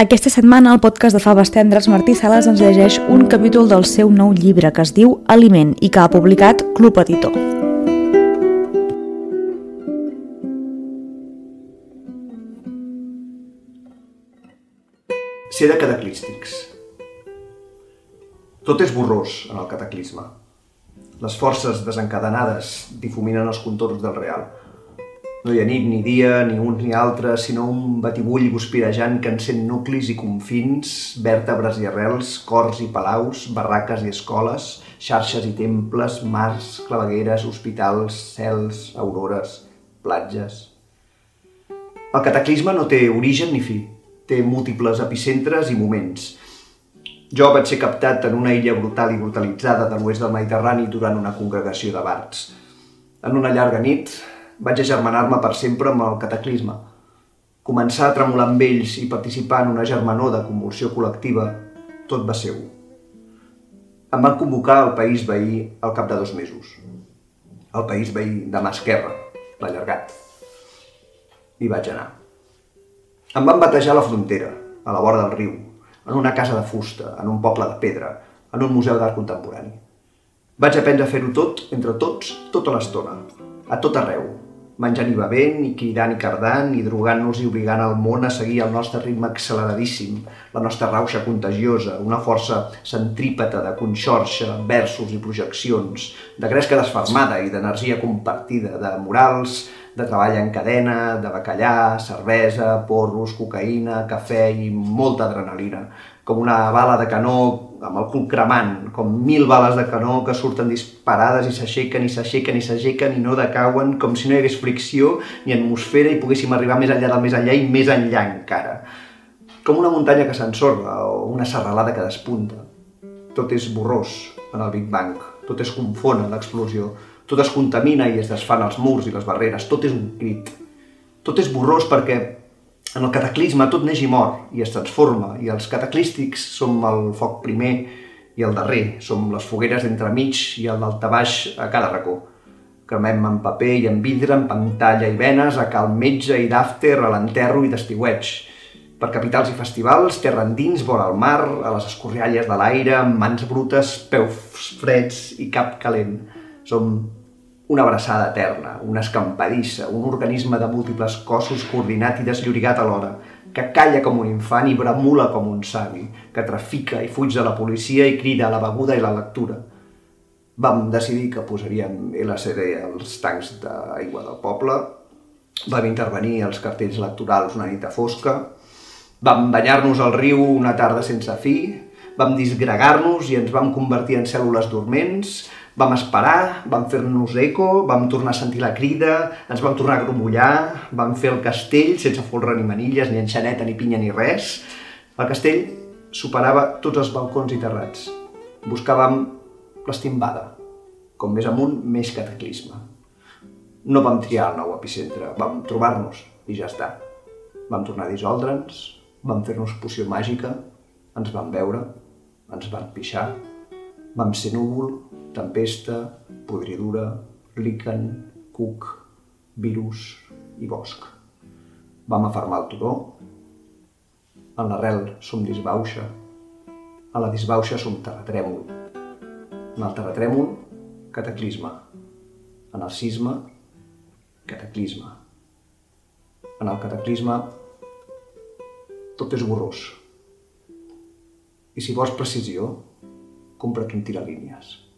Aquesta setmana el podcast de Faves Tendres Martí Sales ens llegeix un capítol del seu nou llibre que es diu Aliment i que ha publicat Club Editor. Ser de cataclístics. Tot és borrós en el cataclisme. Les forces desencadenades difuminen els contorns del real – no hi ha nit ni dia, ni uns ni altres, sinó un batibull guspirejant que encén nuclis i confins, vèrtebres i arrels, cors i palaus, barraques i escoles, xarxes i temples, mars, clavegueres, hospitals, cels, aurores, platges... El cataclisme no té origen ni fi, té múltiples epicentres i moments. Jo vaig ser captat en una illa brutal i brutalitzada de l'oest del Mediterrani durant una congregació de bards. En una llarga nit, vaig agermanar-me per sempre amb el cataclisme. Començar a tremolar amb ells i participar en una germanor de convulsió col·lectiva, tot va ser un. Em van convocar al país veí al cap de dos mesos. El país veí de mà esquerra, l'allargat. I vaig anar. Em van batejar a la frontera, a la vora del riu, en una casa de fusta, en un poble de pedra, en un museu d'art contemporani. Vaig aprendre a fer-ho tot, entre tots, tota l'estona, a tot arreu, menjant i bevent, i cridant i cardant, i drogant-nos i obligant el món a seguir el nostre ritme acceleradíssim, la nostra rauxa contagiosa, una força centrípeta de conxorxa, versos i projeccions, de gresca desfermada i d'energia compartida, de morals, de treball en cadena, de bacallà, cervesa, porros, cocaïna, cafè i molta adrenalina, com una bala de canó amb el cul cremant, com mil bales de canó que surten disparades i s'aixequen i s'aixequen i s'aixequen i no decauen, com si no hi hagués fricció ni atmosfera i poguéssim arribar més enllà del més enllà i més enllà encara. Com una muntanya que s'ensorra o una serralada que despunta. Tot és borrós en el Big Bang, tot es confon en l'explosió, tot es contamina i es desfan els murs i les barreres, tot és un crit. Tot és borrós perquè en el cataclisme tot neix i mor i es transforma, i els cataclístics som el foc primer i el darrer, som les fogueres d'entremig i el daltabaix a cada racó. Cremem en paper i en vidre, en pantalla i venes, a cal metge i d'after, a l'enterro i d'estiueig. Per capitals i festivals, terra endins, vora el mar, a les escorrialles de l'aire, mans brutes, peus freds i cap calent. Som una abraçada eterna, una escampadissa, un organisme de múltiples cossos coordinat i desllorigat alhora, que calla com un infant i bramula com un savi, que trafica i fuig de la policia i crida a la beguda i la lectura. Vam decidir que posaríem LCD als tancs d'aigua del poble, vam intervenir els cartells electorals una nit a fosca, vam banyar-nos al riu una tarda sense fi, vam disgregar-nos i ens vam convertir en cèl·lules dorments, Vam esperar, vam fer-nos eco, vam tornar a sentir la crida, ens vam tornar a grumollar, vam fer el castell sense folre ni manilles, ni enxaneta, ni pinya, ni res. El castell superava tots els balcons i terrats. Buscàvem l'estimbada, com més amunt, més cataclisme. No vam triar el nou epicentre, vam trobar-nos i ja està. Vam tornar a dissoldre'ns, vam fer-nos poció màgica, ens vam veure, ens van pixar, vam ser núvol, tempesta, podridura, líquen, cuc, virus i bosc. Vam afermar el turó, en l'arrel som disbauxa, a la disbauxa som terratrèmol, en el terratrèmol, cataclisme, en el sisme, cataclisme. En el cataclisme, tot és borrós. I si vols precisió, cómprate un tiralíneas.